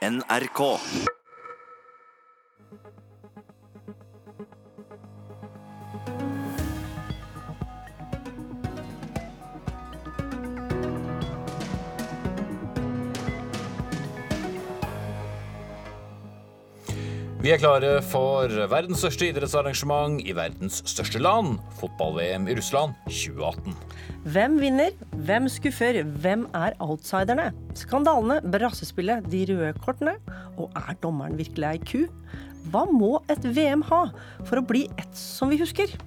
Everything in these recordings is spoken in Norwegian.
NRK. Vi er klare for verdens største idrettsarrangement i verdens største land, fotball-VM i Russland 2018. Hvem vinner? Hvem skuffer? Hvem er outsiderne? Skandalene, brassespillet, de røde kortene? Og er dommeren virkelig ei ku? Hva må et VM ha for å bli et som vi husker?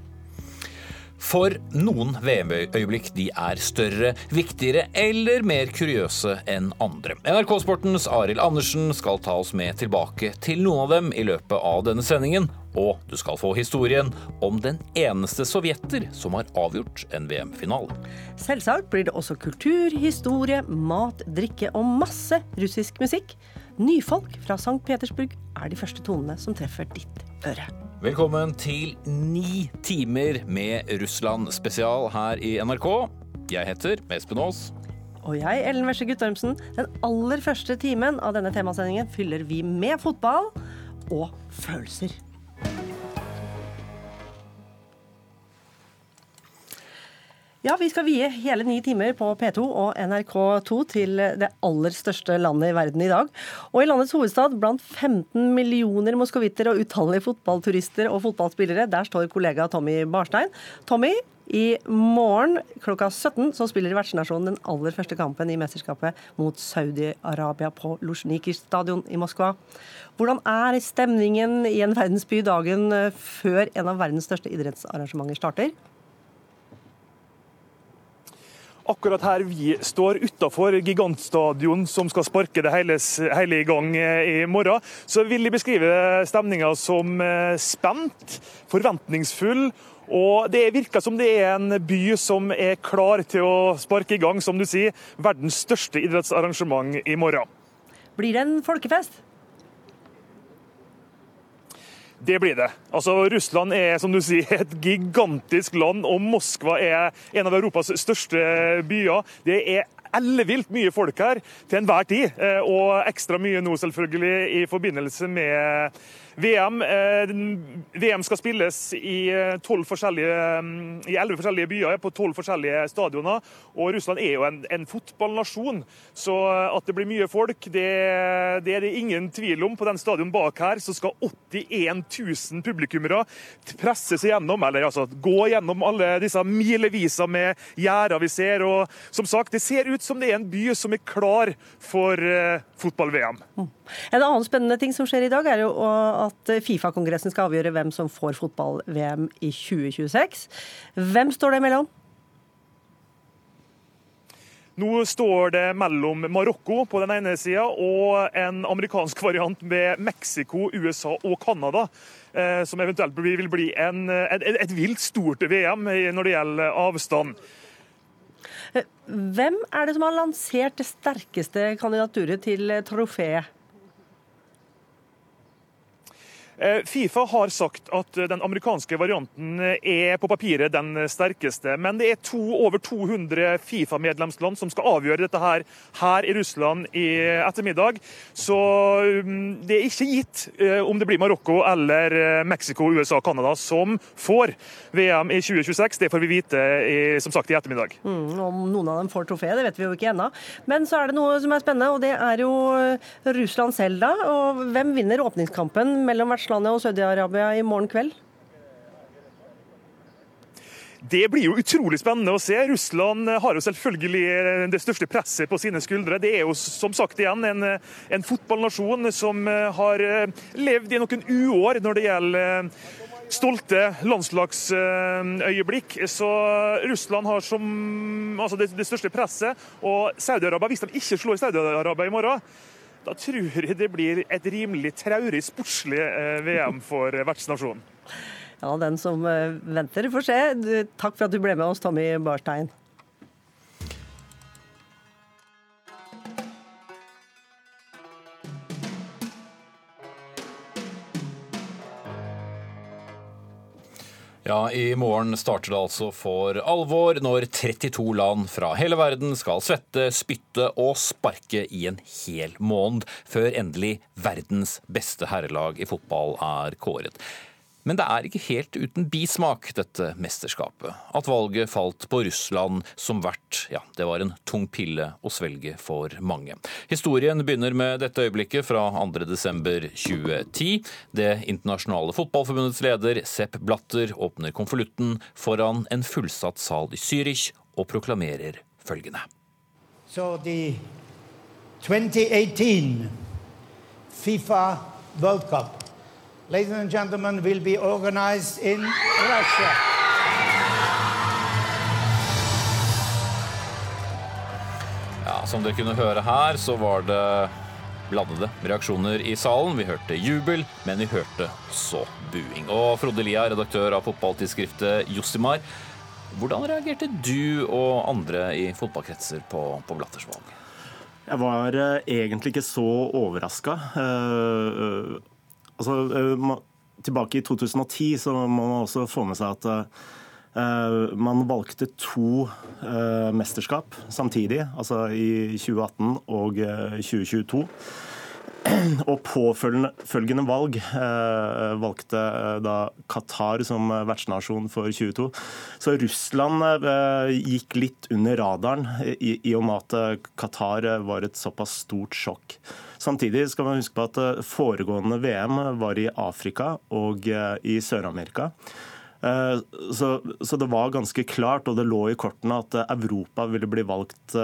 For noen VM-øyeblikk de er større, viktigere eller mer kuriøse enn andre. NRK Sportens Arild Andersen skal ta oss med tilbake til noen av dem i løpet av denne sendingen. Og du skal få historien om den eneste sovjeter som har avgjort en VM-finale. Selvsagt blir det også kultur, historie, mat, drikke og masse russisk musikk. Nyfolk fra St. Petersburg er de første tonene som treffer ditt øre. Velkommen til ni timer med Russland spesial her i NRK. Jeg heter Espen Aas. Og jeg, Ellen Wesje Guttormsen, den aller første timen av denne temasendingen fyller vi med fotball og følelser. Ja, vi skal vie hele ni timer på P2 og NRK2 til det aller største landet i verden i dag. Og i landets hovedstad, blant 15 millioner moskovitter og utallige fotballturister og fotballspillere, der står kollega Tommy Barstein. Tommy, i morgen klokka 17 så spiller vertsnasjonen den aller første kampen i mesterskapet mot Saudi-Arabia på Luzjnikij stadion i Moskva. Hvordan er stemningen i en verdensby dagen før en av verdens største idrettsarrangementer starter? Akkurat her vi står utafor gigantstadion som skal sparke det hele, hele, i gang i morgen, så vil de beskrive stemninga som spent, forventningsfull. Og Det virker som det er en by som er klar til å sparke i gang, som du sier, verdens største idrettsarrangement i morgen. Blir det en folkefest? Det blir det. Altså, Russland er som du sier, et gigantisk land, og Moskva er en av Europas største byer. Det er ellevilt mye folk her til enhver tid, og ekstra mye nå selvfølgelig i forbindelse med VM. VM skal spilles i elleve forskjellige, forskjellige byer på tolv forskjellige stadioner. Og Russland er jo en, en, fotballnasjon, så at det blir mye folk, det, det, er det ingen tvil om. På den stadion bak her så skal 81 000 publikummere seg gjennom, eller altså gå gjennom alle disse mileviser med gjerder vi ser. Og som sagt, det ser ut som det er en by som er klar for fotball-VM. En annen spennende ting som skjer i dag, er jo at Fifa-kongressen skal avgjøre hvem som får fotball-VM i 2026. Hvem står det mellom? Nå står det mellom Marokko på den ene sida og en amerikansk variant med Mexico, USA og Canada. Som eventuelt vil bli en, et, et vilt stort VM når det gjelder avstand. Hvem er det som har lansert det sterkeste kandidaturet til trofeet? Fifa har sagt at den amerikanske varianten er på papiret den sterkeste. Men det er to, over 200 Fifa-medlemsland som skal avgjøre dette her, her i Russland i ettermiddag. Så det er ikke gitt om det blir Marokko eller Mexico, USA og Canada som får VM i 2026. Det får vi vite i, som sagt i ettermiddag. Mm, om noen av dem får trofé, det vet vi jo ikke ennå. Men så er det noe som er spennende, og det er jo Russland selv, da. Og hvem vinner åpningskampen mellom vertslandene og Saudi-Arabia i morgen kveld? Det blir jo utrolig spennende å se. Russland har jo selvfølgelig det største presset på sine skuldre. Det er jo som sagt igjen en, en fotballnasjon som har levd i noen uår når det gjelder stolte landslagsøyeblikk. Så Russland har som, altså det, det største presset. Og Saudi-Arabia, hvis de ikke slår Saudi-Arabia i morgen, da tror jeg det blir et rimelig traurig sportslig VM for vertsnasjonen. Ja, den som venter, får se. Takk for at du ble med oss, Tommy Barstein. Ja, I morgen starter det altså for alvor når 32 land fra hele verden skal svette, spytte og sparke i en hel måned før endelig verdens beste herrelag i fotball er kåret. Men det er ikke helt uten bismak, dette mesterskapet. At valget falt på Russland som vert, ja, det var en tung pille å svelge for mange. Historien begynner med dette øyeblikket fra 2.12.2010. Det internasjonale fotballforbundets leder Sepp Blatter åpner konvolutten foran en fullsatt sal i Zürich og proklamerer følgende. So the 2018 FIFA World Cup ladies and gentlemen, will be organized in Russia. Ja, Som dere kunne høre her, så var det blandede reaksjoner i salen. Vi hørte jubel, men vi hørte også buing. Og Frode Lia, redaktør av fotballtidsskriftet Jossimar. Hvordan reagerte du og andre i fotballkretser på, på Blattersvang? Jeg var uh, egentlig ikke så overraska. Uh, uh, altså, uh, tilbake i 2010 så må man også få med seg at uh, man valgte to uh, mesterskap samtidig, altså i 2018 og 2022. Og påfølgende valg eh, valgte da Qatar som vertsnasjon for 22. Så Russland eh, gikk litt under radaren i, i og med at Qatar var et såpass stort sjokk. Samtidig skal man huske på at eh, foregående VM var i Afrika og eh, i Sør-Amerika. Eh, så, så, det var ganske klart, og det lå i kortene, at Europa ville bli valgt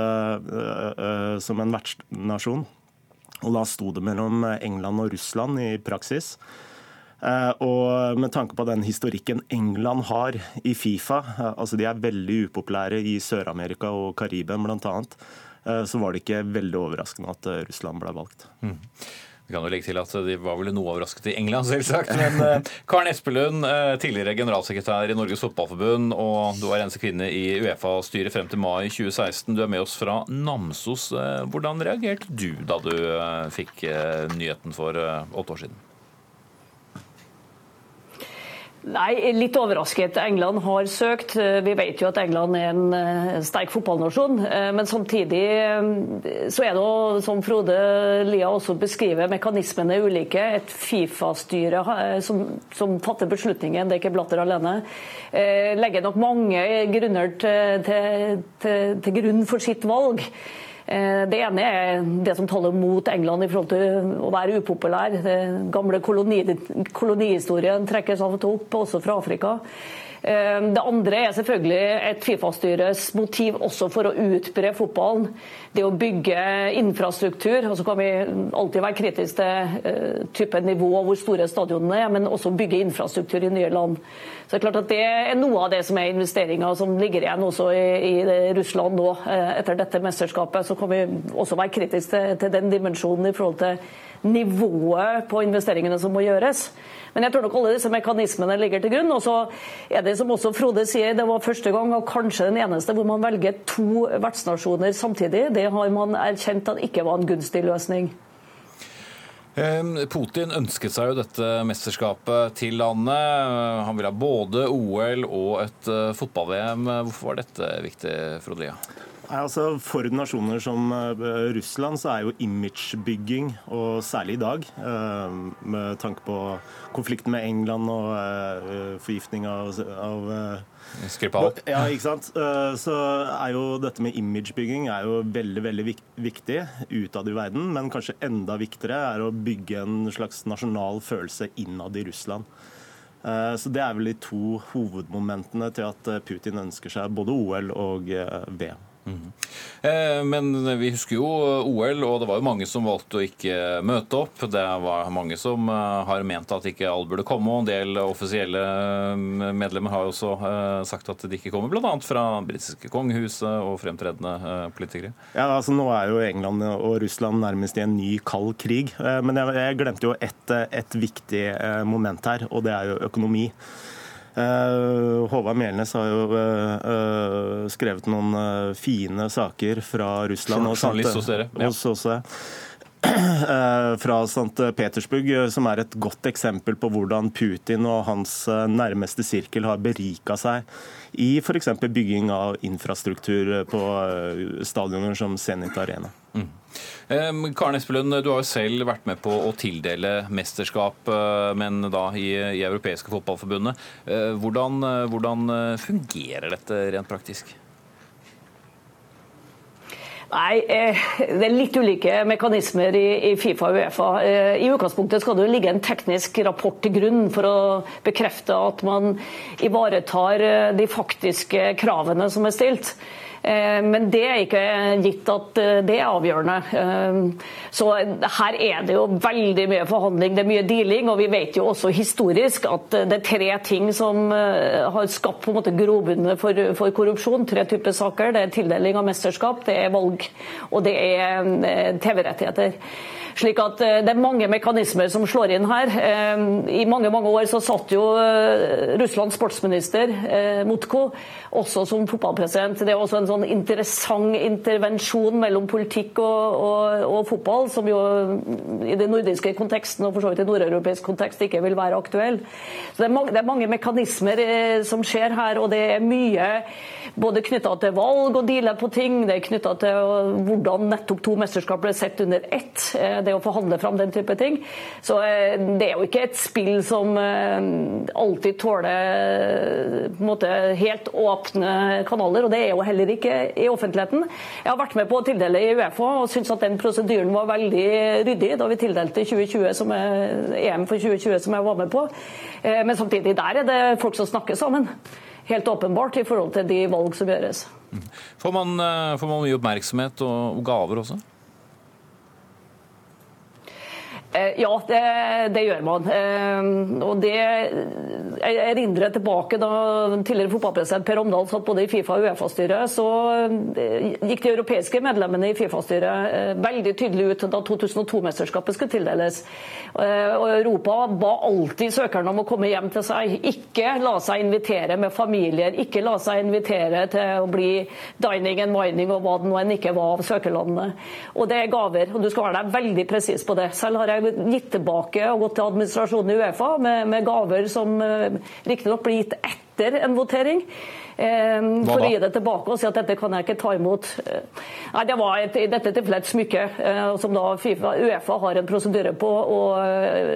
som en vertsnasjon. Og da sto det mellom England og Russland i praksis. Og med tanke på den historikken England har i Fifa, altså de er veldig upopulære i Sør-Amerika og Karibia bl.a., så var det ikke veldig overraskende at eh, Russland ble valgt. Mm. Vi kan jo legge til at De var vel noe overrasket i England, selvsagt. Men Karen Espelund, tidligere generalsekretær i Norges Fotballforbund, og du var eneste kvinne i Uefa-styret frem til mai 2016. Du er med oss fra Namsos. Hvordan reagerte du da du fikk nyheten for åtte år siden? Nei, litt overrasket. England har søkt. Vi vet jo at England er en eh, sterk fotballnasjon. Eh, men samtidig eh, så er det, som Frode Lia også beskriver, mekanismene er ulike. Et Fifa-styre som, som, fatter beslutningen, det er ikke Blatter alene, legger nok mange grunner til, til, til, til grunn for sitt valg. Eh, det ene er det som taler mot England i forhold til å være upopulær. Den gamle koloni, kolonihistorien trekkes av og til opp, også fra Afrika. Eh, det andre er selvfølgelig et Fifa-styres motiv også for å utbre fotballen. Det å bygge infrastruktur. og Så kan vi alltid være kritiske til uh, type nivå og hvor store stadionene er, men også bygge infrastruktur i nye land. Så Det er klart at det er noe av det som er investeringer som ligger igjen også i, i Russland nå uh, etter dette mesterskapet. Så kan vi også være kritiske til, til den dimensjonen i forhold til nivået på investeringene som må gjøres. Men jeg tror nok alle disse mekanismene ligger til grunn. Og så er det som også Frode sier, det var første gang og kanskje den eneste hvor man velger to vertsnasjoner samtidig. Det har man erkjent at ikke var en gunstig løsning. Putin ønsket seg jo dette mesterskapet til landet. Han ville ha både OL og et eh, fotball-VM. Hvorfor var dette viktig, Frode Lia? Altså, for nasjoner som eh, Russland så er jo imagebygging, og særlig i dag, eh, med tanke på konflikten med England og eh, forgiftning av, av Skripal. Ja, ikke sant. Så er jo dette med imagebygging er jo veldig veldig viktig utad i verden, men kanskje enda viktigere er å bygge en slags nasjonal følelse innad i Russland. Så Det er vel de to hovedmomentene til at Putin ønsker seg både OL og VM. Eh, men vi husker jo OL, og det var jo mange som valgte å ikke møte opp. Det var mange som eh, har ment at ikke alle burde komme, og en del offisielle eh, medlemmer har jo også sagt at de ikke kommer, bl.a. fra britiske kongehuset og fremtredende politikere. Ja, altså Nå er jo England og Russland nærmest i en ny kald krig. Men jeg, jeg glemte jo ett et viktig moment her, og det er jo økonomi. Uh, Håvard Melnes har jo uh, uh, skrevet noen fine saker fra Russland. Journalist hos dere. Ja. Hos fra St. Petersburg, som er et godt eksempel på hvordan Putin og hans nærmeste sirkel har berika seg i f.eks. bygging av infrastruktur på stadioner som Zenit Arena. Mm. Karen Espelund, du har jo selv vært med på å tildele mesterskap, men da i, i Europeiske fotballforbundet. Hvordan, hvordan fungerer dette rent praktisk? Nei, eh, Det er litt ulike mekanismer i Fifa og Uefa. Eh, I utgangspunktet skal det jo ligge en teknisk rapport til grunn for å bekrefte at man ivaretar eh, de faktiske kravene som er stilt. Eh, men det er ikke gitt at eh, det er avgjørende. Eh, så her er det jo veldig mye forhandling, det er mye dealing. Og vi vet jo også historisk at det er tre ting som har skapt på en måte grobunnen for, for, korrupsjon. Tre typer saker. Det er tildeling av mesterskap, det er valg og det er TV-rettigheter. Slik at eh, Det er mange mekanismer som slår inn her. Eh, I mange mange år så satt jo eh, Russlands sportsminister Mutko også som fotballpresident. Det er også en sånn interessant intervensjon mellom politikk og, og, og fotball, som jo i den nordiske konteksten og for så vidt i nordeuropeisk kontekst ikke vil være aktuell. Så det er, mange, det er mange mekanismer som skjer her, og det er mye både knytta til valg og dealer på ting, det er knytta til hvordan nettopp to mesterskap ble sett under ett, eh, det å forhandle fram den type ting. Så eh, det er jo ikke et spill som eh, alltid tåler en måte, helt åpne kanaler, og det er jo heller ikke i offentligheten. Jeg har vært med på å tildele i Uefa og syns at den prosedyren var veldig ryddig da vi tildelte 2020 som er, EM for 2020 som jeg var med på. Men samtidig, der er det folk som snakker sammen helt åpenbart i forhold til de valg som gjøres. Får man, eh, får man mye oppmerksomhet og gaver også? Eh, ja, det, det, gjør man. Eh, og det Jeg erindrer tilbake da tidligere fotballpresident Per Omdal satt både i Fifa og Uefa-styret, så eh, gikk de europeiske medlemmene i Fifa-styret veldig tydelig ut da 2002-mesterskapet skulle tildeles. Og Europa ba alltid søkerne om å komme hjem til seg. Ikke la seg invitere med familier, ikke la seg invitere til å bli dining and mining og hva det nå enn ikke var av søkerlandene. Og det er gaver, og du skal være deg veldig presis på det. Selv har jeg gitt tilbake og gått til administrasjonen i Uefa med, med gaver som uh, riktignok blir gitt etter en votering. Eh, for å gi det tilbake og si at dette kan jeg ikke ta imot. Eh, nei, Det var et, i dette tilfellet et smykke som da FIFA, Uefa har en prosedyre på å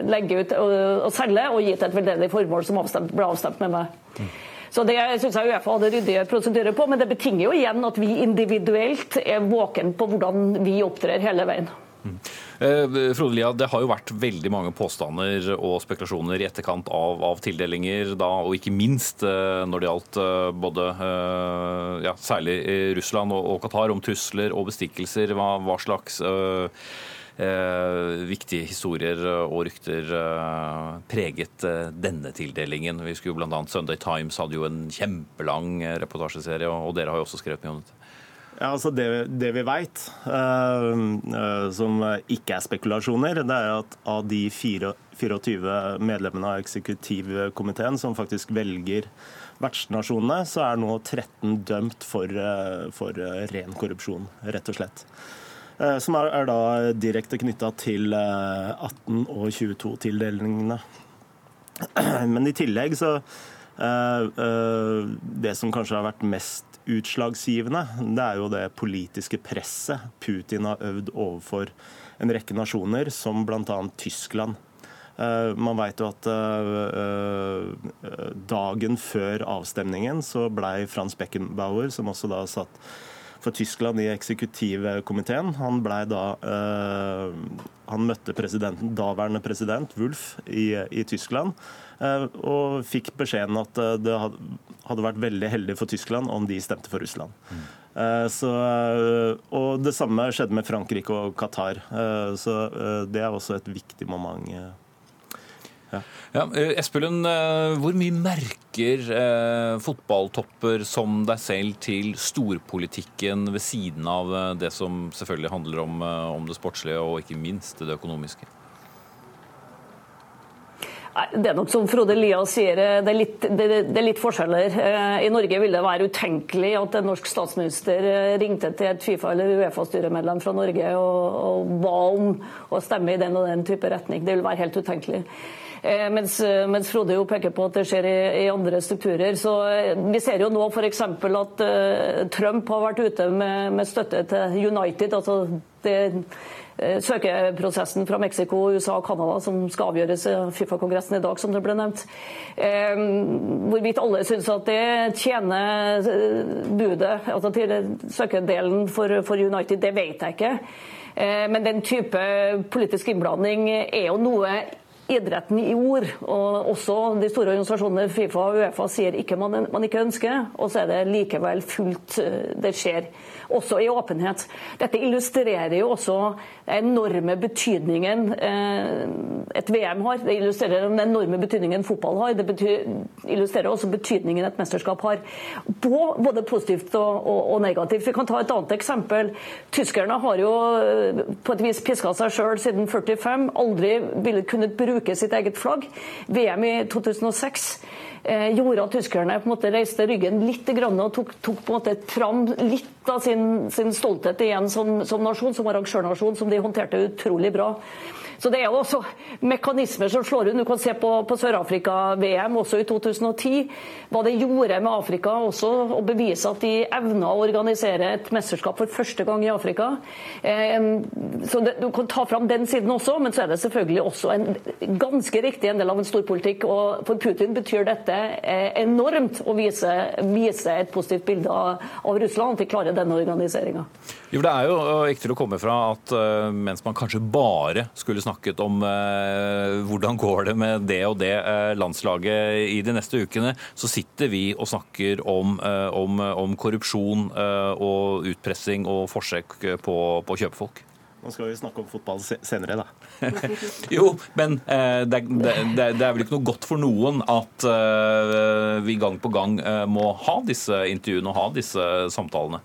legge ut og, og selge, og gi til et veldedig formål som avstemt, ble avstemt med meg. Så Det syns jeg Uefa hadde ryddige prosedyrer på, men det betinger jo igjen at vi individuelt er våken på hvordan vi opptrer hele veien. Mm. Eh, Frode Lia, det har jo vært veldig mange påstander og spekulasjoner i etterkant av, av tildelinger, da, og ikke minst eh, når det gjaldt eh, både ja, særlig Russland og, og, Qatar, om trusler og bestikkelser. Hva, hva slags viktige historier og rykter preget denne tildelingen. Vi skulle blant annet Sunday Times hadde jo en kjempelang reportasjeserie, og dere har jo også skrevet mye om dette. Ja, altså det, det vi veit, uh, uh, som ikke er spekulasjoner, det er at av de 24 medlemmene av eksekutivkomiteen som faktisk velger vertsnasjonene, så er nå 13 dømt for, uh, for ren korrupsjon, rett og slett. Som er, er da direkte knytta til 18- og 22-tildelingene. Men i tillegg så Det som kanskje har vært mest utslagsgivende, det er jo det politiske presset Putin har øvd overfor en rekke nasjoner, som bl.a. Tyskland. Eh, man vet jo at eh, eh, dagen før avstemningen så blei Frans Beckenbauer, som også da satt for Tyskland i eksekutivkomiteen. Han blei da Han møtte presidenten, daværende president Wulf i, i Tyskland Eh, og fikk beskjeden at eh, det hadde vært veldig heldig for Tyskland om de stemte for Russland. Mm. Så, og det samme skjedde med Frankrike og Qatar. Så det er også et viktig moment. Ja. Ja, Espelund, hvor mye merker eh, fotballtopper som deg selv til storpolitikken ved siden av det som selvfølgelig handler om, om det sportslige og ikke minst det økonomiske? Det er nok som Frode Lia sier, det er, litt, det, det er litt, forskjeller. I Norge vil det være utenkelig at en norsk statsminister ringte til et Fifa- eller Uefa-styremedlem fra Norge og, og ba om å stemme i den og den type retning. Det vil være helt utenkelig. Eh, mens, eh, mens, Frode jo peker på at det skjer i, i andre strukturer. Så eh, Vi ser jo nå f.eks. at uh, Trump har vært ute med, med støtte til United. altså det søkeprosessen fra Mexico, USA og Canada som skal avgjøres i Fifa-kongressen i dag, som det ble nevnt. Hvorvidt alle syns at det tjener budet, altså til søkedelen for, for United, det vet jeg ikke. Men den type politisk innblanding er jo noe idretten i ord, og også de store organisasjonene Fifa og Uefa sier ikke man, man ikke ønsker, og så er det likevel fullt eh, det skjer også i åpenhet. Dette illustrerer jo også den enorme betydningen eh, et VM har. Det illustrerer den enorme betydningen fotball har. Det betyr, illustrerer også betydningen et mesterskap har. Både positivt og, og, og, negativt. Vi kan ta et annet eksempel. Tyskerne har jo eh, på et vis piska seg sjøl siden 45. Aldri ville kunnet bruke sitt eget flagg. VM i 2006 eh, gjorde at tyskerne på en måte reiste ryggen litt og tok, tok på en måte fram litt av sin, sin stolthet igjen som, som nasjon, som arrangørnasjon, som de håndterte utrolig bra. Så Det er jo også mekanismer som slår ut. Du kan se på, på Sør-Afrika-VM også i 2010. Hva det gjorde med Afrika også, å bevise at de evna å organisere et mesterskap for første gang i Afrika. Eh, så det, Du kan ta fram den siden også, men så er det selvfølgelig også en ganske riktig en del av en storpolitikk. og For Putin betyr dette eh, enormt å vise, vise et positivt bilde av, av Russland, at de klarer denne organiseringa. Det er jo ikke til å komme fra at uh, mens man kanskje bare skulle snakket om eh, hvordan går det med det og det eh, landslaget i de neste ukene, så sitter vi og snakker om, eh, om, om korrupsjon og utpressing og forsøk på, på å kjøpe folk. Nå skal vi snakke om fotball senere, da. jo, men eh, det, det, det, er vel ikke noe godt for noen at eh, vi gang på gang eh, må ha disse intervjuene og ha disse samtalene?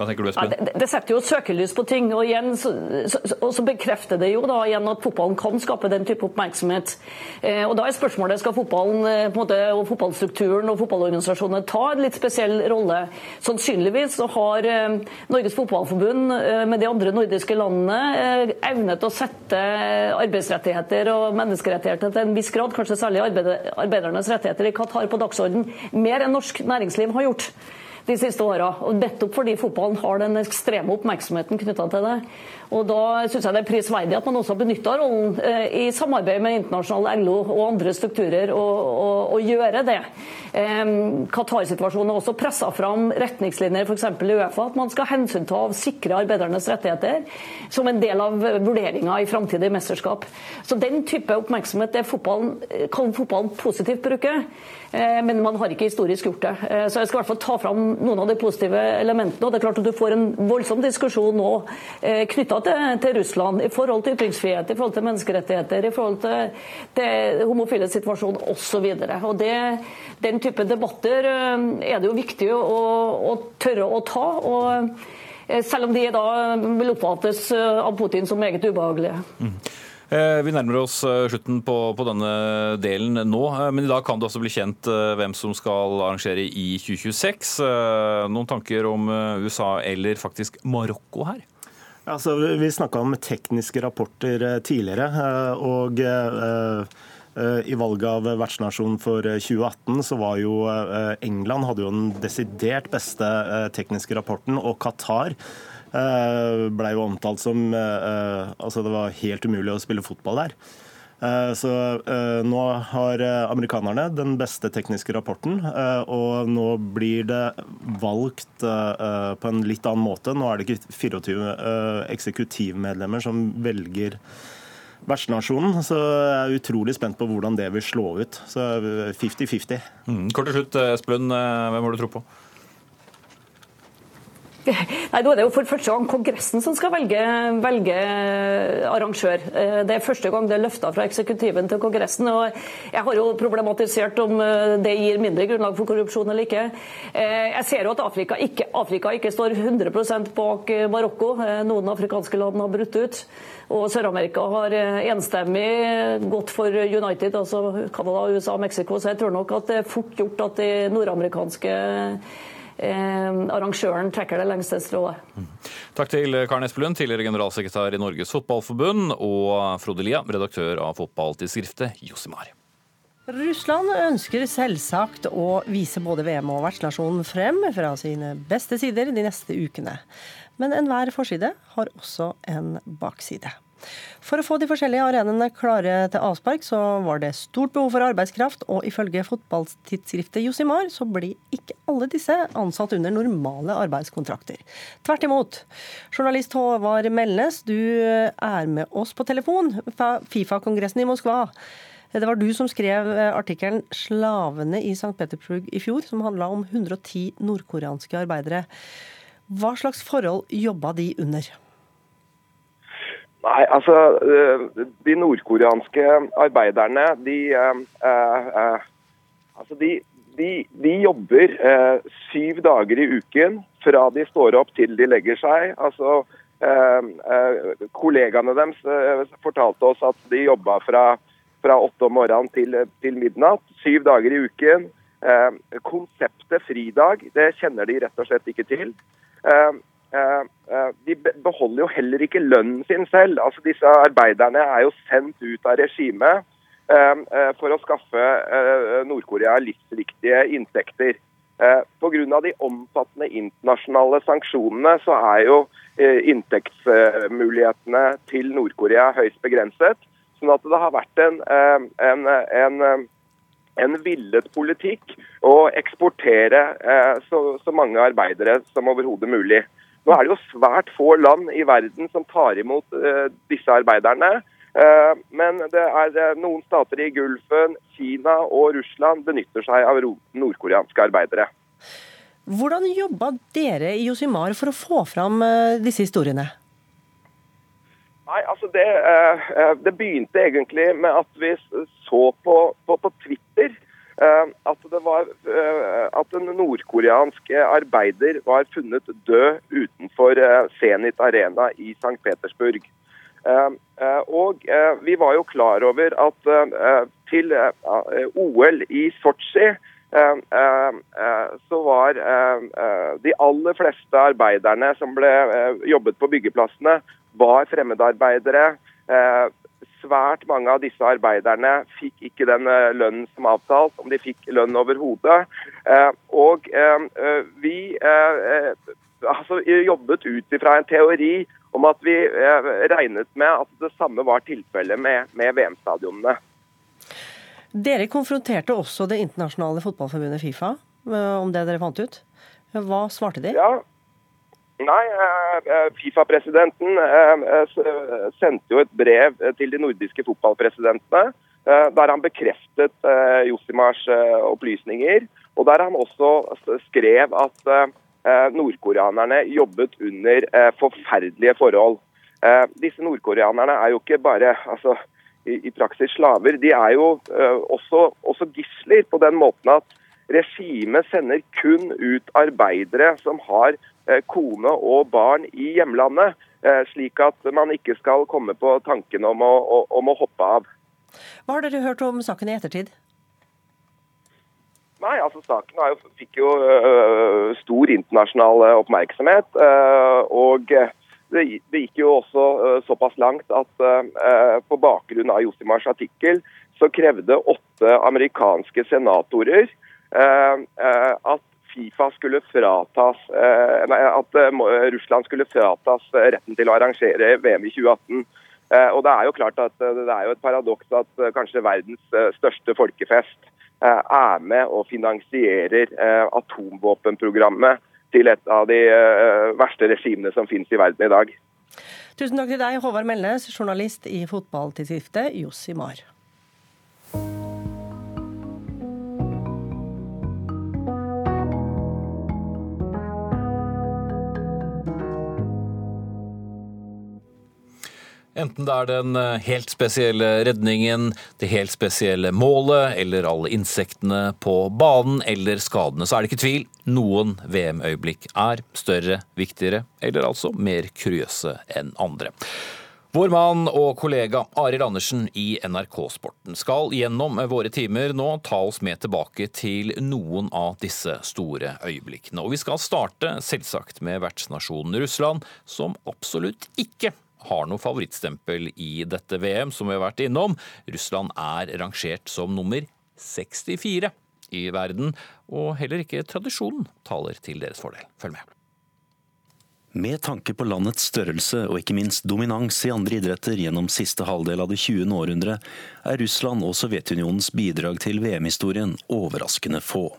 Hva tenker du, Espen? Det, det, setter jo søkelys på ting. Og igjen så, så, og så bekrefter det jo da igjen at fotballen kan skape den type oppmerksomhet. Eh, og Da er spørsmålet skal fotballen eh, på en måte, og fotballstrukturen og fotballorganisasjonene ta en litt spesiell rolle. Sannsynligvis så har eh, Norges Fotballforbund eh, med de andre nordiske landene eh, evnet å sette arbeidsrettigheter og menneskerettigheter til en viss grad, kanskje særlig arbeidernes rettigheter i Qatar, på dagsorden mer enn norsk næringsliv har gjort de siste åra. Nettopp fordi fotballen har den ekstreme oppmerksomheten knytta til det. Og Da syns jeg det er prisverdig at man også har benytta rollen eh, i samarbeid med internasjonale LO og andre strukturer å gjøre det. Eh, Qatar-situasjonen har også pressa fram retningslinjer f.eks. i Uefa at man skal hensynta og sikre arbeidernes rettigheter som en del av vurderinga i framtidige mesterskap. Så Den type oppmerksomhet fotballen, kan fotballen positivt bruke. Eh, men man har ikke historisk gjort det. Eh, så jeg skal i hvert fall ta fram noen av de positive elementene. og det er klart at Du får en voldsom diskusjon nå eh, knytta til, Russland i forhold til ytringsfrihet, i forhold til menneskerettigheter, i forhold til, til homofile situasjon osv. Den type debatter er det jo viktig å, å tørre å ta. og selv om de da vil oppfattes av Putin som meget ubehagelige. Mm. Vi nærmer oss slutten på, på, denne delen nå, men i dag kan det også bli kjent hvem som skal arrangere i 2026. Noen tanker om USA eller faktisk Marokko her? Altså, vi snakka om tekniske rapporter eh, tidligere. Eh, og eh, i valget av vertsnasjon for 2018 så var jo England hadde jo den desidert beste tekniske rapporten, og Qatar ble jo omtalt som Altså det var helt umulig å spille fotball der. Eh, så eh, nå har eh, amerikanerne den beste tekniske rapporten, og nå blir det valgt på en litt annen måte. Nå er det ikke 24 eksekutivmedlemmer som velger vertsnasjonen. Så jeg er utrolig spent på hvordan det vil slå ut. Så 50-50. Mm. Kort til slutt, Esplund. hvem har du tro på? Nei, Nå er det jo for første gang Kongressen som skal velge, velge arrangør. Eh, det er første gang det er løfta fra eksekutiven til Kongressen. og Jeg har jo problematisert om eh, det gir mindre grunnlag for korrupsjon eller ikke. Eh, jeg ser jo at Afrika ikke, Afrika ikke står 100% bak Marokko. Noen afrikanske land har brutt ut. Og Sør-Amerika har enstemmig gått for United, altså Canada, USA og Mexico. Så jeg tror nok at det er fort gjort at de nordamerikanske eh, arrangøren trekker det lengste strået. Mm. Takk til Karen Espelund, tidligere generalsekretær i Norges Fotballforbund, og Frode Lia, redaktør av fotballtidsskriftet Josimar. Russland ønsker selvsagt å vise både VM og vertsnasjonen frem fra sine beste sider de neste ukene. Men enhver forside har også en bakside. For å få de forskjellige arenaene klare til avspark, så var det stort behov for arbeidskraft, og ifølge fotballtidsskriftet Josimar så blir ikke alle disse ansatt under normale arbeidskontrakter. Tvert imot. Journalist Håvard Melnes, du er med oss på telefon fra Fifa-kongressen i Moskva. Det var du som skrev artikkelen 'Slavene i St. Petersburg' i fjor, som handla om 110 nordkoreanske arbeidere. Hva slags forhold jobba de under? Nei, altså eh, De nordkoreanske arbeiderne, de, uh, uh, altså de, de, de jobber syv dager i uken fra de står opp til de legger seg. Altså, kollegaene deres fortalte oss at de jobba fra, fra åtte om morgenen til, til, midnatt. Syv dager i uken. konseptet fridag det kjenner de rett og slett ikke til. Eh, eh, de beholder jo heller ikke lønnen sin selv. Altså Disse arbeiderne er jo sendt ut av regimet eh, for å skaffe Nord-Korea livsviktige inntekter. Pga. de omfattende internasjonale sanksjonene så er jo inntektsmulighetene til Nord-Korea høyst begrenset. Sånn at det har vært en, en, en, en villet politikk å eksportere så, så mange arbeidere som overhodet mulig. Nå er det jo svært få land i verden som tar imot uh, disse arbeiderne. Uh, men det er uh, noen stater i Gulfen, Kina og Russland benytter seg av nordkoreanske arbeidere. Hvordan jobba dere i Josimar for å få fram disse historiene? Nei, altså det, det, begynte egentlig med at vi så på, på, på Twitter Eh, at, var, eh, at en nordkoreansk arbeider var funnet død utenfor eh, Zenit Arena i St. Petersburg. Og vi var jo klar over at til OL i Sotsji så var de aller fleste arbeiderne som ble jobbet på byggeplassene, var fremmedarbeidere svært mange av disse arbeiderne fikk ikke den eh, lønnen som avtalt, om de fikk lønn overhodet. Eh, og eh, vi altså, jobbet ut fra en teori om at vi regnet med at det samme var tilfellet med, med VM-stadionene. Dere konfronterte også Det internasjonale fotballforbundet Fifa om det dere fant ut. Hva svarte de? Ja, Nei, eh, eh, Fifa-presidenten eh, sendte jo et brev til de nordiske fotballpresidentene der han bekreftet Josimars opplysninger, og der han også skrev at nordkoreanerne jobbet under forferdelige forhold. Disse nordkoreanerne er jo ikke bare altså, i, praksis slaver, de er jo også, også gisler på den måten at regimet sender kun ut arbeidere som har kone og barn i hjemlandet, eh, slik at man ikke skal komme på tanken om å, om å hoppe av. Hva har dere hørt om saken i ettertid? Nei, altså Saken jo, fikk jo uh, stor internasjonal oppmerksomhet. Uh, og det, det, gikk jo også uh, såpass langt at på bakgrunn av Josimars artikkel så krevde åtte amerikanske senatorer at Fifa skulle fratas, eh, nei, at eh, Russland skulle fratas retten til å arrangere VM i 2018. Eh, og Det er jo klart at det er jo et paradoks at kanskje verdens største folkefest er med og finansierer atomvåpenprogrammet til et av de verste regimene som finnes i verden i dag. Tusen takk til deg, Håvard Melnes, journalist i fotballtidsskriftet Josimar. Enten det er den eh, helt spesielle redningen, det helt spesielle målet, eller alle insektene på banen, eller skadene, så er det ikke tvil. Noen VM-øyeblikk er større, viktigere, eller altså mer kuriøse enn andre. Vår mann og kollega Arild Andersen i NRK Sporten skal gjennom våre timer nå ta oss med tilbake til noen av disse store øyeblikkene. Og vi skal starte selvsagt med vertsnasjonen Russland, som absolutt ikke har noe favorittstempel i dette VM, som vi har vært innom. Russland er rangert som nummer 64 i verden, og heller ikke tradisjonen taler til deres fordel. Følg med. Med tanke på landets størrelse og ikke minst dominans i andre idretter gjennom siste halvdel av det 20. århundre, er Russland og Sovjetunionens bidrag til VM-historien overraskende få.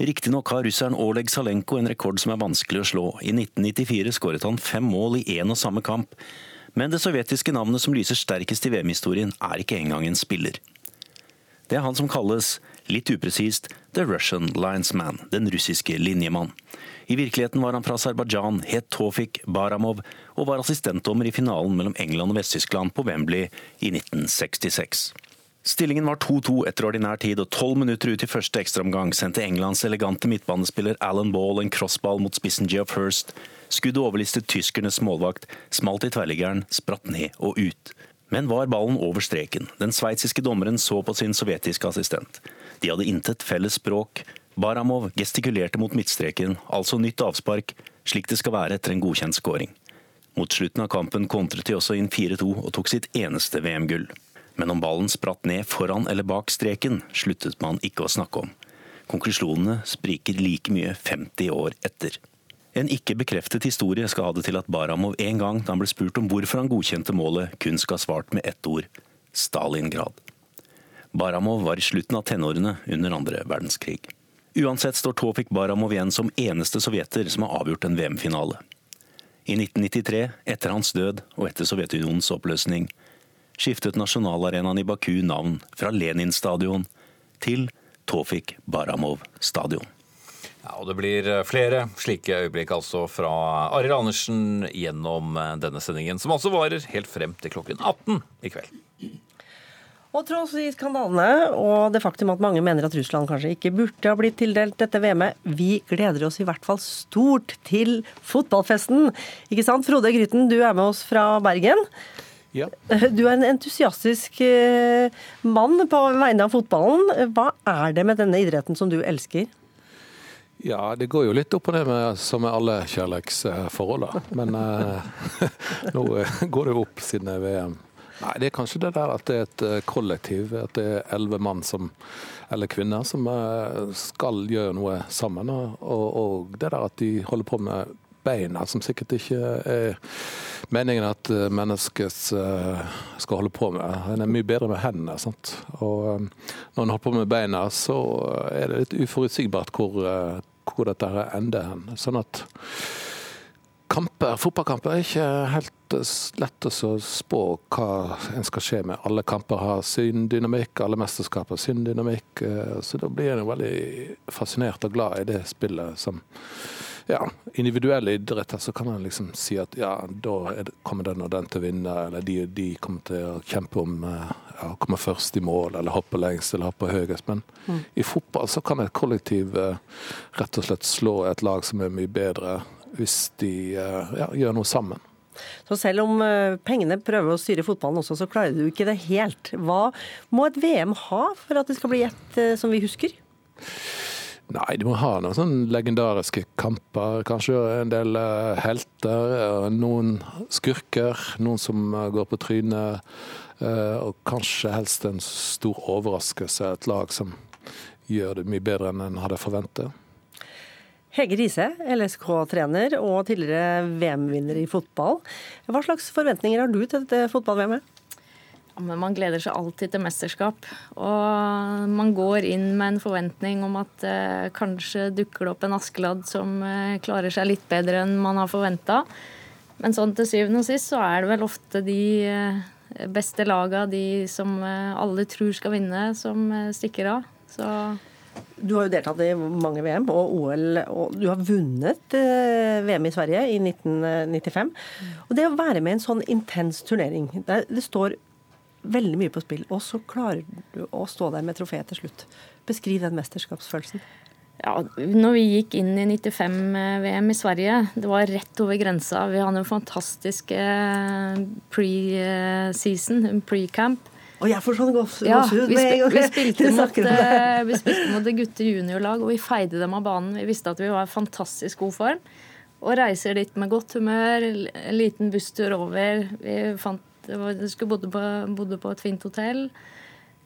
Riktignok har russeren Oleg Salenko en rekord som er vanskelig å slå. I 1994 skåret han fem mål i én og samme kamp. Men det sovjetiske navnet som lyser sterkest i VM-historien, er ikke engang en spiller. Det er han som kalles, litt upresist, The Russian Linesman, den russiske linjemann. I virkeligheten var han fra Aserbajdsjan, het Tofik Baramov og var assistentdommer i finalen mellom England og Vest-Tyskland på Wembley i 1966. Stillingen var 2-2 etter ordinær tid, og tolv minutter ut i første ekstraomgang sendte Englands elegante midtbanespiller Alan Ball en crossball mot spissen Geoff Hurst. Skuddet overlistet tyskernes målvakt, smalt i tverrliggeren, spratt ned og ut. Men var ballen over streken? Den sveitsiske dommeren så på sin sovjetiske assistent. De hadde intet felles språk. Baramov gestikulerte mot midtstreken, altså nytt avspark, slik det skal være etter en godkjent scoring. Mot slutten av kampen kontret de også inn 4-2 og tok sitt eneste VM-gull. Men om ballen spratt ned foran eller bak streken, sluttet man ikke å snakke om. Konklusjonene spriker like mye 50 år etter. En ikke bekreftet historie skal ha det til at Baramov en gang da han ble spurt om hvorfor han godkjente målet, kun skal ha svart med ett ord Stalingrad. Baramov var i slutten av tenårene under andre verdenskrig. Uansett står Tofik Baramov igjen som eneste sovjeter som har avgjort en VM-finale. I 1993, etter hans død og etter Sovjetunionens oppløsning, skiftet nasjonalarenaen i Baku navn fra Lenin stadion til Tofik Baramov stadion. Ja, og Det blir eh, flere slike øyeblikk altså fra Arild Andersen gjennom eh, denne sendingen, som altså varer helt frem til klokken 18 i kveld. Og tross i skandalene og det faktum at mange mener at Russland kanskje ikke burde ha blitt tildelt dette VM-et, vi gleder oss i hvert fall stort til fotballfesten. Ikke sant? Frode Gryten, du er med oss fra Bergen. Ja. Du er en entusiastisk eh, mann på vegne av fotballen. Hva er det med denne idretten som du elsker? Ja, det går jo litt opp og ned med, som med alle kjærlighetsforhold, da. Men eh, nå går det jo opp siden det VM. Nei, det er kanskje det der at det er et eh, kollektiv. At det er elleve mann som, eller kvinner som eh, skal gjøre noe sammen. Og, og det der at de holder på med beina, som sikkert ikke er meningen at eh, mennesket skal holde på med. En er mye bedre med hendene. Sant? Og når en holder på med beina, så er det litt uforutsigbart hvor, hvor dette ender hen. Sånn at kamper, fotballkamper er ikke helt eh, lett å spå hva en skal skje med. Alle kamper har sin dynamikk, alle mesterskap har sin dynamikk. Eh, så da blir en veldig fascinert og glad i det spillet som ja, individuelle idretter så kan man liksom si at ja, da det, kommer den og den til å vinne, eller de de kommer til å kjempe om ja, å komme først i mål, eller hoppe lengst eller hoppe høyest. Men mm. i fotball så kan et kollektiv rett og slett slå et lag som er mye bedre hvis de eh, ja, gjør noe sammen. Så selv om eh, pengene prøver å styre fotballen også, så klarer du ikke det helt. Hva må et VM ha for at det skal bli et eh, som vi husker? Nei, de må ha noen sånne legendariske kamper. Kanskje en del helter, noen skurker, noen som går på trynet. Og kanskje helst en stor overraskelse, et lag som gjør det mye bedre enn en hadde forventet. Hege Riise, LSK-trener og tidligere VM-vinner i fotball. Hva slags forventninger har du til dette fotball-VM-et? Ja, man gleder seg alltid til mesterskap. Og man går inn med en forventning om at eh, kanskje dukker det opp en Askeladd som eh, klarer seg litt bedre enn man har forventa. Men sånn til syvende og sist så er det vel ofte de eh, beste laga, de som eh, alle tror skal vinne, som eh, stikker av. Så Du har jo deltatt i mange VM og OL, og du har vunnet eh, VM i Sverige i 1995. Og det å være med i en sånn intens turnering, det står veldig mye på spill, og så klarer du å stå der med trofeet til slutt. Beskriv den mesterskapsfølelsen. Ja, når vi gikk inn i 95-VM i Sverige, det var rett over grensa. Vi hadde en fantastisk eh, pre-season, pre-camp. Og jeg får sånn gåsehud Ja, vi, spil, gang vi, spilte mot, eh, vi spilte mot det gutte juniorlag, og vi feide dem av banen. Vi visste at vi var i fantastisk god form. Og reiser dit med godt humør, en liten busstur over. Vi fant, var, vi skulle bodde på, bodde på et fint hotell.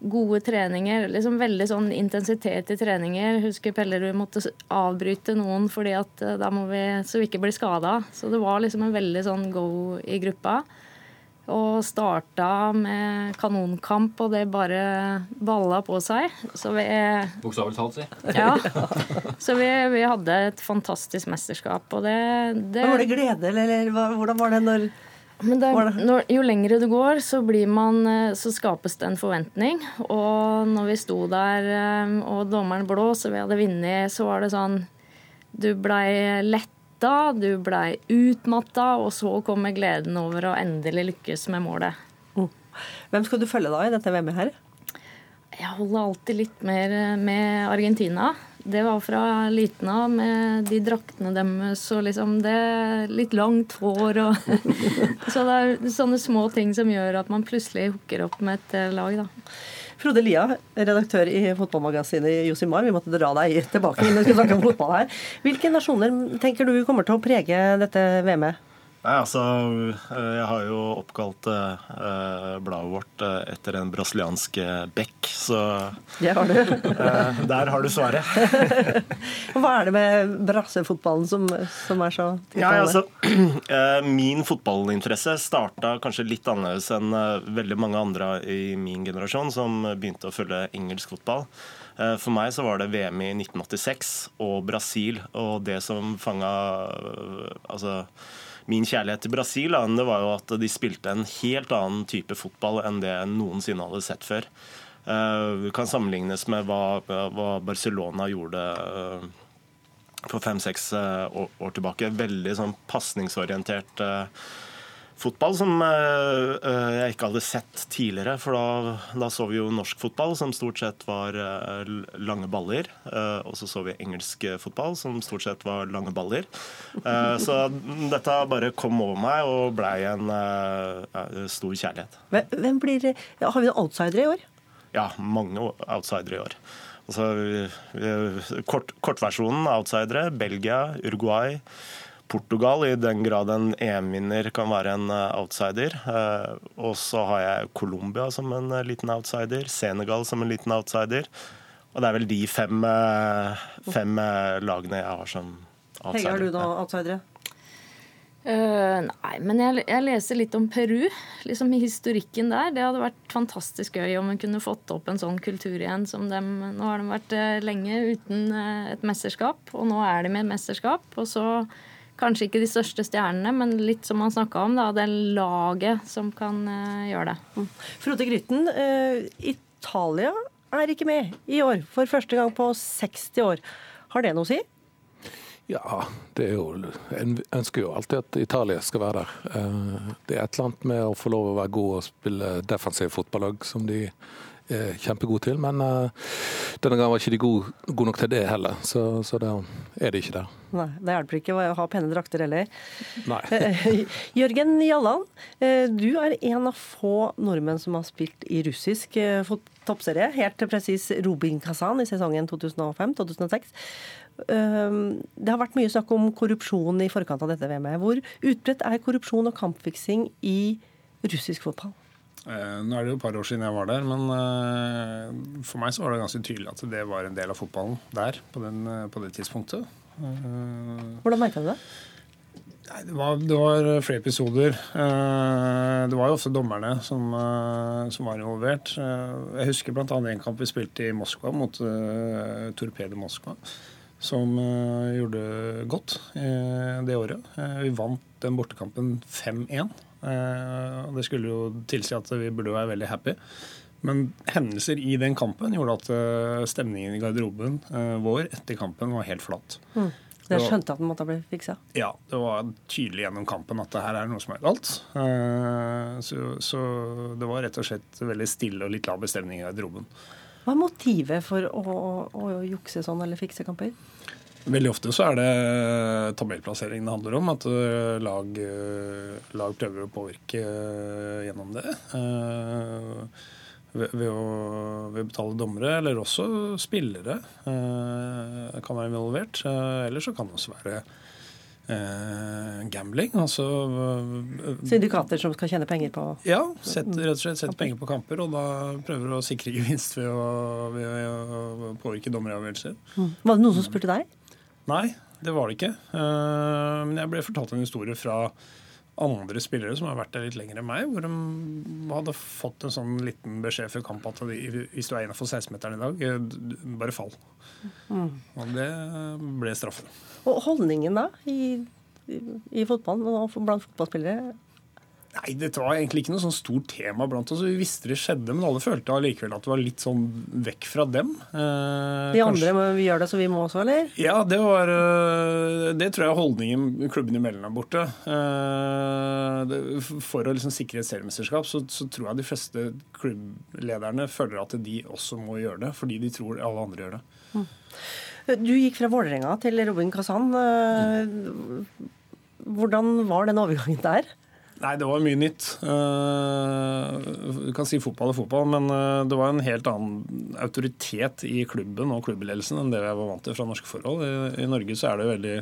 Gode treninger. liksom Veldig sånn intensitet i treninger. Husker Pellerud måtte avbryte noen fordi at eh, da må vi, så vi ikke blir skada. Så det var liksom en veldig sånn go i gruppa. Og starta med kanonkamp, og det bare balla på seg. Så vi Bokstavelig talt, si. Ja. Så vi, vi hadde et fantastisk mesterskap, og det, det Var det glede, eller, eller hvordan var det når men det, når, jo lengre det går, så, blir man, eh, så skapes det en forventning. Og når vi sto der eh, og dommeren blås og vi hadde vunnet, så var det sånn Du blei letta, du blei utmatta, og så kommer gleden over å endelig lykkes med målet. Hvem skal du følge da i dette VM-et her? Jeg holder alltid litt mer med Argentina. Det var fra liten av med de draktene deres og liksom det Litt langt hår og Så det er sånne små ting som gjør at man plutselig hooker opp med et eh, lag, da. Frode Lia, redaktør i fotballmagasinet Josimar. Vi måtte dra deg tilbake inn og snakke om fotball her. Hvilke nasjoner tenker du kommer til å prege dette VM-et? Nei, altså, eh, Jeg har jo oppkalt eh, bladet vårt eh, etter en brasiliansk eh, bekk, så Det har du. eh, der har du svaret. Hva er det med brassefotballen som, som er så Ja, altså, eh, Min fotballinteresse starta kanskje litt annerledes enn veldig mange andre i min generasjon som begynte å følge engelsk fotball. For meg så var det VM i 1986 og Brasil, og det som fanga altså, Min kjærlighet til Brasil det var jo at de spilte en helt annen type fotball enn det jeg noensinne hadde sett før. Uh, kan sammenlignes med hva, hva Barcelona gjorde uh, for fem-seks uh, år, år tilbake. Veldig sånn pasningsorientert eh, fotball som eh, eh, jeg ikke hadde sett tidligere. For da, da så vi jo norsk fotball som stort sett var eh, lange baller. og så så vi engelsk fotball som stort sett var lange baller. Så dette bare kom over meg og blei en stor kjærlighet. Hvem- blir, har vi noen outsidere i år? Ja, mange outsidere i år. Altså, kort, kortversjonen outsidere. Belgia, Uruguay, Portugal, i den grad en EM-vinner kan være en eh, outsider. Eh, og så har jeg Colombia som en eh, liten outsider. Senegal som en liten outsider. Og det er vel de fem, fem lagene jeg har som outsider. Hege, har du noen outsidere? Uh, nei, men jeg, jeg leser litt om Peru. liksom Historikken der. Det hadde vært fantastisk gøy om vi kunne fått opp en sånn kultur igjen som dem. Nå har de vært lenge uten et mesterskap, og nå er de med et mesterskap. Og så kanskje ikke de største stjernene, men litt som man snakka om, da, det laget som kan uh, gjøre det. Frode Grytten, uh, Italia er ikke med i år for første gang på 60 år. Har det noe å si? Ja, det er jo, en ønsker jo alltid at Italia skal være der. Eh, Det er et eller annet med å få lov å være god og spille defensiv fotballag som de er kjempegode til. Men eh, denne gangen var ikke de gode, god nok til det heller, så, så da er de ikke der. Nei, det hjelper ikke å ha pene drakter heller. Nei. Eh, Jørgen Jalland, eh, du er en av få nordmenn som har spilt i russisk eh, toppserie. Helt presis Robin Kazan i sesongen 2005-2006. Eh, Det har vært mye snakk om korrupsjon i forkant av dette VM-et. Hvor utbredt er korrupsjon og kampfiksing i russisk fotball? Eh, Nå er det jo et par år siden jeg var der, men eh, for meg så var det ganske tydelig at det var en del av fotballen der på, den, eh, på det tidspunktet. Eh, Hvordan merka du det? Det, var, det var flere episoder. Eh, Det var jo ofte dommerne som, som var involvert. Jeg husker bl.a. en kamp vi spilte i Moskva mot Torpedo Moskva. Som gjorde godt det året. Vi vant den bortekampen 5-1. Eh, det skulle jo tilsi at vi burde være veldig happy. Men hendelser i den kampen gjorde at eh, stemningen i garderoben eh, vår etter kampen var helt flat. Mm. Dere skjønte at den måtte bli fiksa? Ja, det var tydelig gjennom kampen at det her er noe som er galt. Så, så det var rett og slett veldig stille og litt lav stemning i garderoben. Hva er motivet for å, å, å jukse sånn eller fikse kamper? Veldig ofte så er det tabellplassering det handler om. At eh, lag, eh, lag prøver å påvirke eh, gjennom det. Ved, ved, å, ved å betale dommere, eller også spillere eh, kan være involvert. Eller så kan det også være eh, gambling. Altså Syndikater som skal tjene penger på ja, sett, rett og slett sette penger på kamper, og da prøver å sikre gevinst ved å, ved å påvirke dommeravgjørelser. Mm. Var det noen som spurte deg? Nei, det var det ikke. Eh, Men jeg ble fortalt en historie fra andre spillere som har vært der litt lenger enn meg, hvor de hadde fått en sånn liten beskjed før kamp at hvis du er innafor 16-meteren i dag, eh, bare fall. Mm. Og det ble straffen. Og holdningen da i, i, i fotballen og blant fotballspillere? Nei, det var egentlig ikke noe sånn stort tema blant oss. Vi visste det skjedde, men alle følte allikevel at det var litt sånn vekk fra dem. Eh, De andre må vi gjør det, så vi må også, eller? Ja, det var øh, Det tror jeg er holdningen klubben imellom er borte. Eh, det- For å liksom sikre et seriemesterskap så, så tror jeg de fleste klubblederne føler at de også må gjøre det, fordi de tror alle andre gjør det. Du gikk fra Vålerenga til Robin Kazan. Hvordan var den overgangen der? Nei, det var mye nytt. Eh, Du kan si fotball er fotball, men eh, det var en helt annen autoritet i klubben og klubbledelsen enn det jeg var vant til fra norske forhold. I, Norge så er det veldig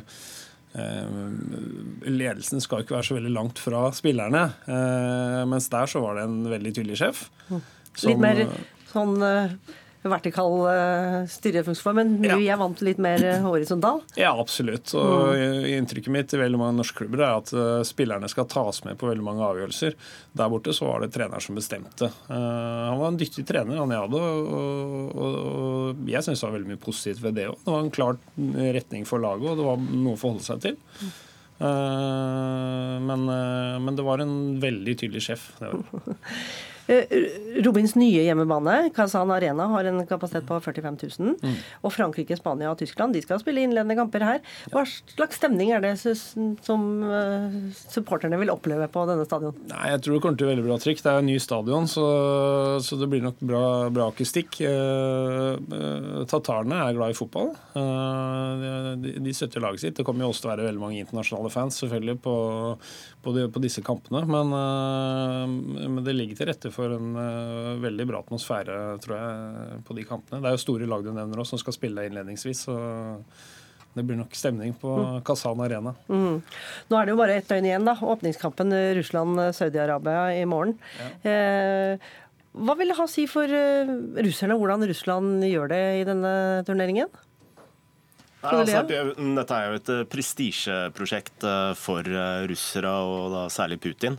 eh, Ledelsen skal ikke være så veldig langt fra spillerne, eh, mens der så var det en veldig tydelig sjef. som- Litt mer sånn eh, vertikal uh, styrefunksjon, men Ja. vi er vant til litt mer eh, horisontal. Ja, absolutt. Og Inntrykket mitt i veldig mange norske klubber er at eh, spillerne skal tas med på veldig mange avgjørelser. Der borte så var det treneren som bestemte. Eh, han var en dyktig trener, han jeg hadde, og, og, og jeg syns det var veldig mye positivt ved det òg. Det var en klar retning for laget, og det var noe å forholde seg til. Eh, men, eh, men det var en veldig tydelig sjef. Det var. det. Eh, Robins nye hjemmebane, Kazan Arena, har en kapasitet på 45 000. Mm. Og Frankrike, Spania og Tyskland de skal spille innledende kamper her. Hva slags stemning er det som eh, supporterne vil oppleve på denne stadion? Nei, Jeg tror det kommer til veldig bra trykk. Det er en ny stadion, så, så det blir nok bra, bra akustikk. Eh, tatarene er glad i fotball. De, de støtter laget sitt. Det kommer jo også til å være veldig mange internasjonale fans selvfølgelig på, på, de, på disse kampene. Men, men det ligger til rette for en uh, veldig bra atmosfære, tror jeg, på de kampene. Det er jo store lag du nevner også, som skal spille innledningsvis. så det blir nok stemning på Kazan Arena. Mm. Nå er det jo bare ett døgn igjen, da. Åpningskampen Russland-Saudi-Arabia i morgen. Eh, hva vil det ha å si for eh, russerne hvordan Russland gjør det i denne turneringen? Nei, altså, dette er jo et eh, prestisjeprosjekt for russere, og da særlig Putin.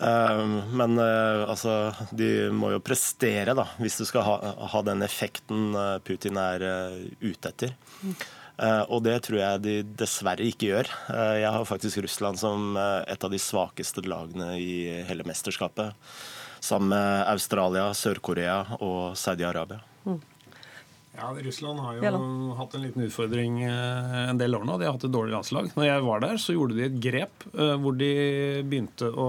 Eh, Men eh, altså, de må jo prestere, da, hvis du skal ha, ha den effekten eh, Putin er eh, ute etter. Og det tror jeg de dessverre ikke gjør. Jeg har faktisk Russland som et av de svakeste lagene i hele mesterskapet. Sammen med Australia, Sør-Korea og Saudi-Arabia. Ja, Russland har jo Ja hatt en liten utfordring eh, en del år nå. De har hatt et dårlig landslag. Når jeg var der, så gjorde de et grep eh, hvor de begynte å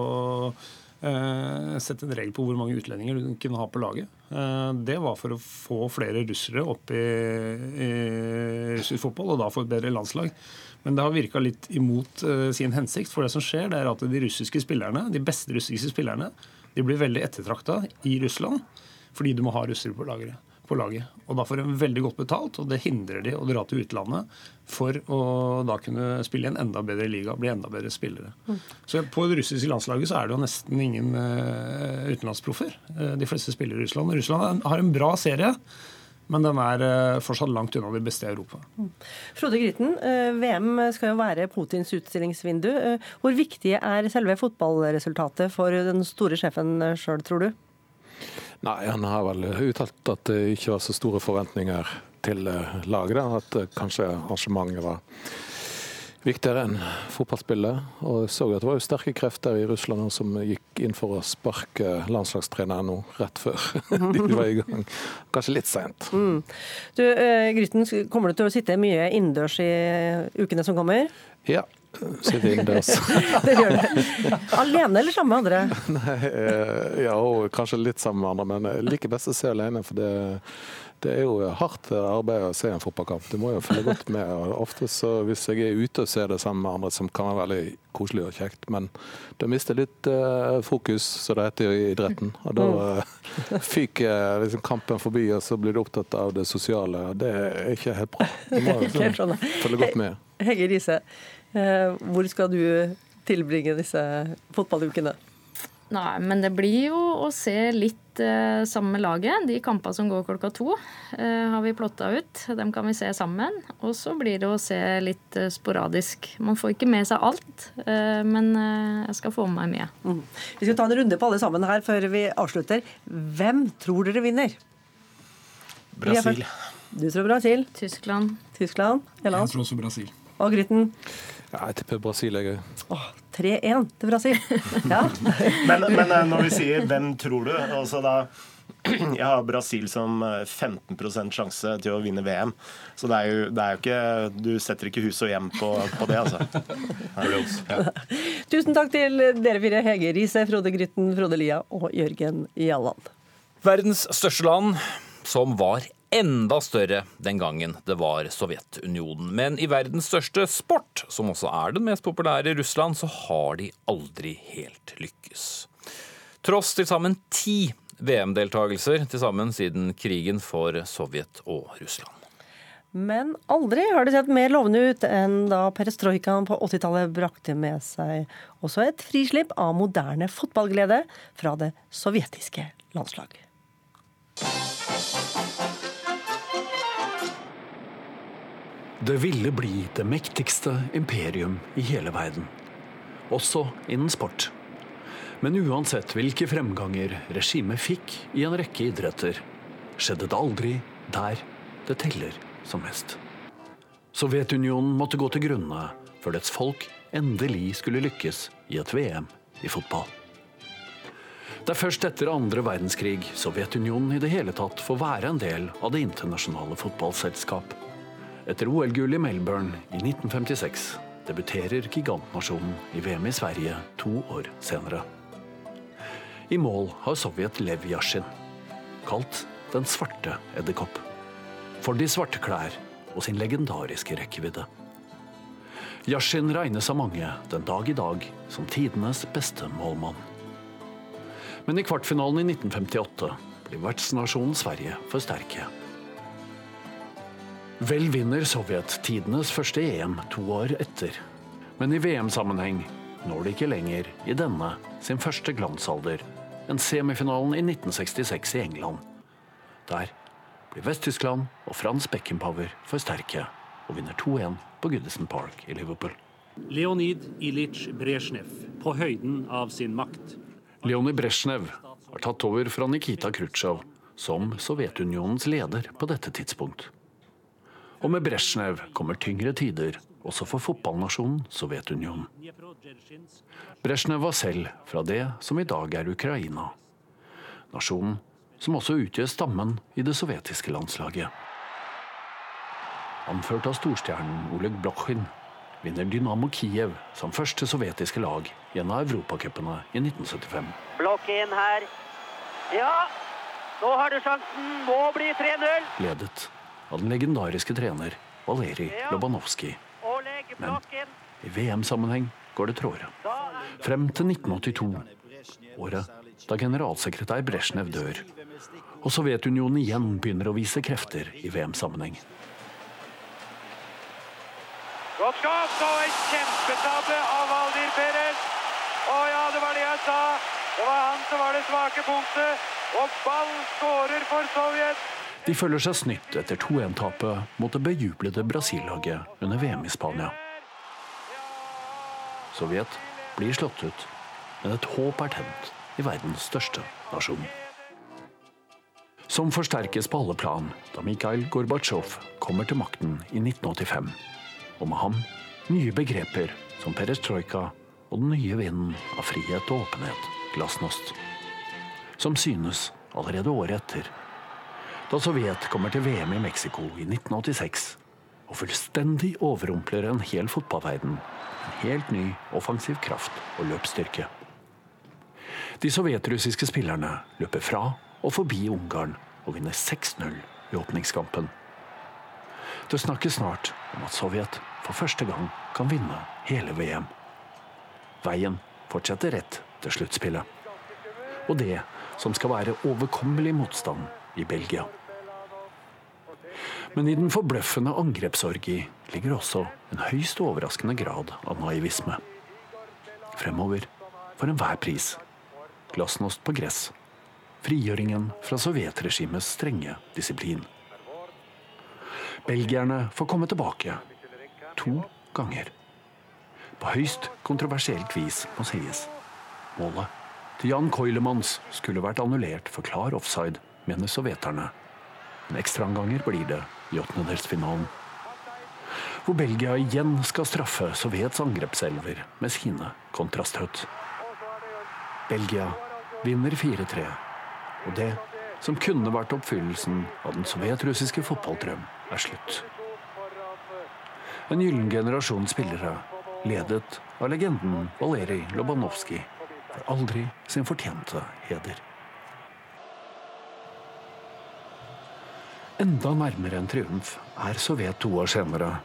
eh, sette en regel på hvor mange utlendinger du kunne ha på laget. Det var for å få flere russere opp i, i russisk fotball, og da få et bedre landslag. Men det har virka litt imot sin hensikt. For det som skjer, det er at de russiske spillerne, de beste russiske spillerne de blir veldig ettertrakta i Russland fordi du må ha russere på laget på laget. Og da får de veldig godt betalt, og det hindrer de å dra til utlandet for å da kunne spille i en enda bedre liga, bli enda bedre spillere. Så på det russiske landslaget så er det jo nesten ingen uh, utenlandsproffer. Uh, de fleste spiller i Russland. Russland har en bra serie, men den er eh, fortsatt langt unna de beste i Europa. Frode Gryten, VM skal jo være Putins utstillingsvindu. Hvor viktig er selve fotballresultatet for den store sjefen sjøl, tror du? Nei, han har vel uttalt at det ikke var så store forventninger til eh, laget. At eh, kanskje arrangementet var viktigere enn fotballspillet. Og jeg så at det var jo sterke krefter i Russland som gikk inn for å sparke landslagstreneren nå, rett før de var i gang. Kanskje litt seint. Mm. Du, eh, Grytten, kommer du til å sitte mye innendørs i ukene som kommer? Ja. Sitte innendørs. det gjør du. Alene eller sammen med andre? Nei, eh, ja, og kanskje litt sammen med andre, men jeg liker best å se alene. For det, det er jo hardt arbeid å se en fotballkamp. Du må jo følge godt med. Ofte så hvis jeg er ute og ser det sammen med andre, som kan være veldig koselig og kjekt, men da mister litt uh, fokus, som det heter i idretten. Og da uh, fyker liksom kampen forbi, og så blir du opptatt av det sosiale. Det er ikke helt bra. Du må liksom, følge godt med. Hege Riise, uh, hvor skal du tilbringe disse fotballukene? Nei, men det blir jo å se litt eh, sammen med laget. De kampene som går klokka to, eh, har vi plotta ut. Dem kan vi se sammen. Og så blir det å se litt eh, sporadisk. Man får ikke med seg alt, eh, men eh, jeg skal få med meg mye. Mm. Vi skal ta en runde på alle sammen her før vi avslutter. Hvem tror dere vinner? Brasil. Du tror Brasil. Tyskland. Tyskland. Helland. Jeg tror også Brasil. Og Grytten? Ja, jeg tipper Brasil, jeg òg. 3-1 til Brasil. Ja. men, men, eh, når vi sier 'hvem tror du', altså da jeg har Brasil som 15 eh, sjanse til å vinne VM. Så det er jo, det er jo ikke Du setter ikke hus og hjem på, på det, altså. Ja. Tusen takk til dere fire. Hege Riise, Frode Grytten, Frode Lia og Jørgen Jalland. Verdens største land, som var enda større den gangen det var Sovjetunionen. Men i verdens største sport, som også er den mest populære i Russland, så har de aldri helt lykkes. Tross til sammen ti VM-deltakelser til sammen siden krigen for Sovjet og Russland. Men aldri har det sett mer lovende ut enn da perestrojkaen på 80-tallet brakte med seg også et frislipp av moderne fotballglede fra det sovjetiske landslaget. Det ville bli det mektigste imperium i hele verden. Også innen sport. Men uansett hvilke fremganger regimet fikk i en rekke idretter, skjedde det aldri der det teller som mest. Sovjetunionen måtte gå til grunne før dets folk endelig skulle lykkes i et VM i fotball. Det er først etter andre verdenskrig Sovjetunionen i det hele tatt får være en del av det internasjonale fotballselskap. Etter OL-gull i Melbourne i 1956 debuterer gigantnasjonen i VM i Sverige to år senere. I mål har Sovjet Lev Yashin, kalt Den svarte edderkopp. For de svarte klær og sin legendariske rekkevidde. Yashin regnes av mange den dag i dag som tidenes beste målmann. Men i kvartfinalen i 1958 blir vertsnasjonen Sverige for sterke. Vel vinner Sovjet tidenes første EM to år etter. Men i VM-sammenheng når de ikke lenger i denne, sin første glansalder, enn semifinalen i 1966 i England. Der blir Vest-Tyskland og Frans Beckenpower for sterke og vinner 2-1 på Goodison Park i Liverpool. Leonid Ilich Brezjnev på høyden av sin makt. Leonid Brezjnev har tatt over fra Nikita Khrusjtsjov som Sovjetunionens leder på dette tidspunkt. Og med Brezjnev kommer tyngre tider, også for fotballnasjonen Sovjetunionen. Brezjnev var selv fra det som i dag er Ukraina. Nasjonen som også utgjør stammen i det sovjetiske landslaget. Anført av storstjernen Oleg Blokhin vinner Dynamo Kiev som første sovjetiske lag i en av europacupene i 1975. Blokhin her. Ja, nå har du sjansen. Må bli 3-0. Ledet av den legendariske trener Valerij Lobanovskij. Men i VM-sammenheng går det tråere. Frem til 1982, året da generalsekretær Brezjnev dør, og Sovjetunionen igjen begynner å vise krefter i VM-sammenheng. Godt skapt og en kjempetabbe av Valdir Perez. Å ja, det var det jeg sa. Det var han som var det svake punktet. Og ball skårer for Sovjet. De føler seg snytt etter 2-1-tapet mot det bejublede Brasil-laget under VM i Spania. Sovjet blir slått ut, men et håp er tent i verdens største nasjon. Som forsterkes på alle plan da Mikhail Gorbatsjov kommer til makten i 1985. Og med ham nye begreper som perestrojka og den nye vinden av frihet og åpenhet. glasnost. Som synes allerede året etter. Da Sovjet kommer til VM i Mexico i 1986 og fullstendig overrumpler en hel fotballverden. En helt ny offensiv kraft og løpsstyrke. De sovjetrussiske spillerne løper fra og forbi Ungarn og vinner 6-0 i åpningskampen. Det snakkes snart om at Sovjet for første gang kan vinne hele VM. Veien fortsetter rett til sluttspillet. Og det som skal være overkommelig motstand i Belgia. Men i den forbløffende angrepsorgi ligger også en høyst overraskende grad av naivisme. Fremover for enhver pris. Glasnost på gress. Frigjøringen fra sovjetregimets strenge disiplin. Belgierne får komme tilbake. To ganger. På høyst kontroversielt vis, må sies. Målet til Jan Koilemans skulle vært annullert for klar offside, mener sovjeterne. Men ekstraomganger blir det i åttendedelsfinalen. Hvor Belgia igjen skal straffe Sovjets angrepselver med sine kontraststøt. Belgia vinner 4-3. Og det som kunne vært oppfyllelsen av den sovjetrussiske fotballdrøm, er slutt. En gyllen generasjon spillere, ledet av legenden Valerij Lobanovskij, får aldri sin fortjente heder. Enda nærmere en triumf er Sovjet to år senere.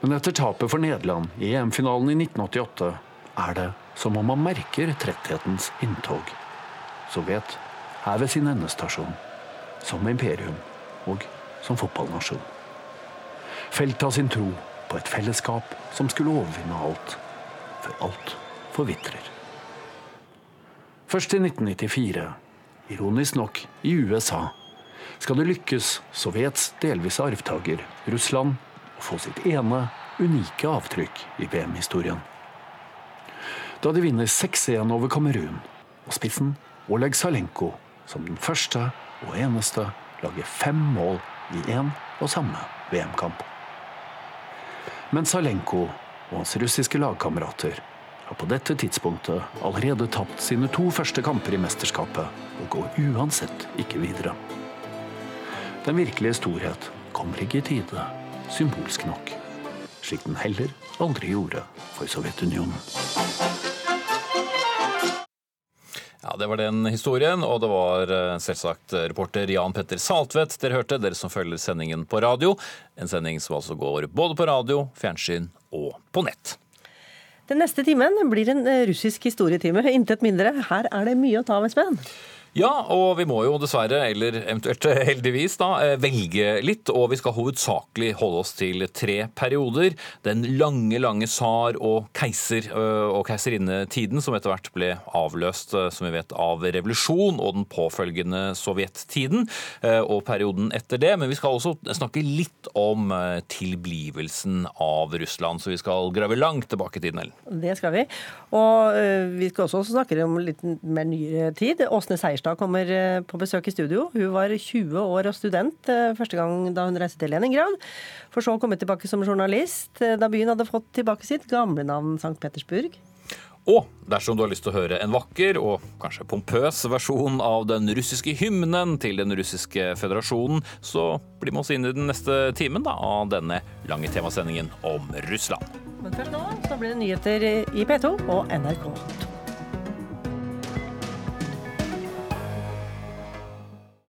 Men etter tapet for Nederland i EM-finalen i 1988 er det som om man merker tretthetens inntog. Sovjet er ved sin endestasjon, som imperium og som fotballnasjon. Felt av sin tro på et fellesskap som skulle overvinne alt, for alt forvitrer. Først i 1994, ironisk nok i USA, skal det lykkes Sovjets delvise arvtaker, Russland, å få sitt ene, unike avtrykk i VM-historien. Da de vinner 6-1 over Kamerun, og spissen Oleg Salenko som den første og eneste lager fem mål i én og samme VM-kamp. Men Salenko og hans russiske lagkamerater har på dette tidspunktet allerede tapt sine to første kamper i mesterskapet og går uansett ikke videre. Den virkelige storhet kommer ikke i tide, symbolsk nok. Slik den heller aldri gjorde for Sovjetunionen. Ja, Det var den historien, og det var eh, selvsagt reporter Jan Petter Saltvedt dere hørte, dere som følger sendingen på radio. En sending som altså går både på radio, fjernsyn og på nett. Den neste timen blir en eh, russisk historietime, intet mindre. Her er det mye å ta av, Espen. Ja, og vi må jo dessverre, eller eventuelt heldigvis, da, eh, velge litt. Og vi skal hovedsakelig holde oss til tre perioder. Den lange, lange tsar- og keiser- og keiserinnetiden, som etter hvert ble avløst, som vi vet, av revolusjon og den påfølgende sovjettiden, og perioden etter det. Men vi skal også snakke litt om tilblivelsen av Russland, så vi skal grave langt tilbake i tiden, Ellen. Det skal vi. Og vi skal også snakke om litt mer nyere tid. Åsne Seierstad kommer øh, på besøk i studio. Hun var 20 år og student øh, første gang da hun reiste til Leningrad. For så å komme tilbake som journalist øh, da byen hadde fått tilbake sitt gamle navn St. Petersburg. Og dersom du har lyst til å høre en vakker og kanskje pompøs versjon av den russiske hymnen til den russiske føderasjonen, så bli med oss inn i den neste timen da, av denne lange temasendingen om Russland. Men først nå så blir det nyheter i P2 og NRK2.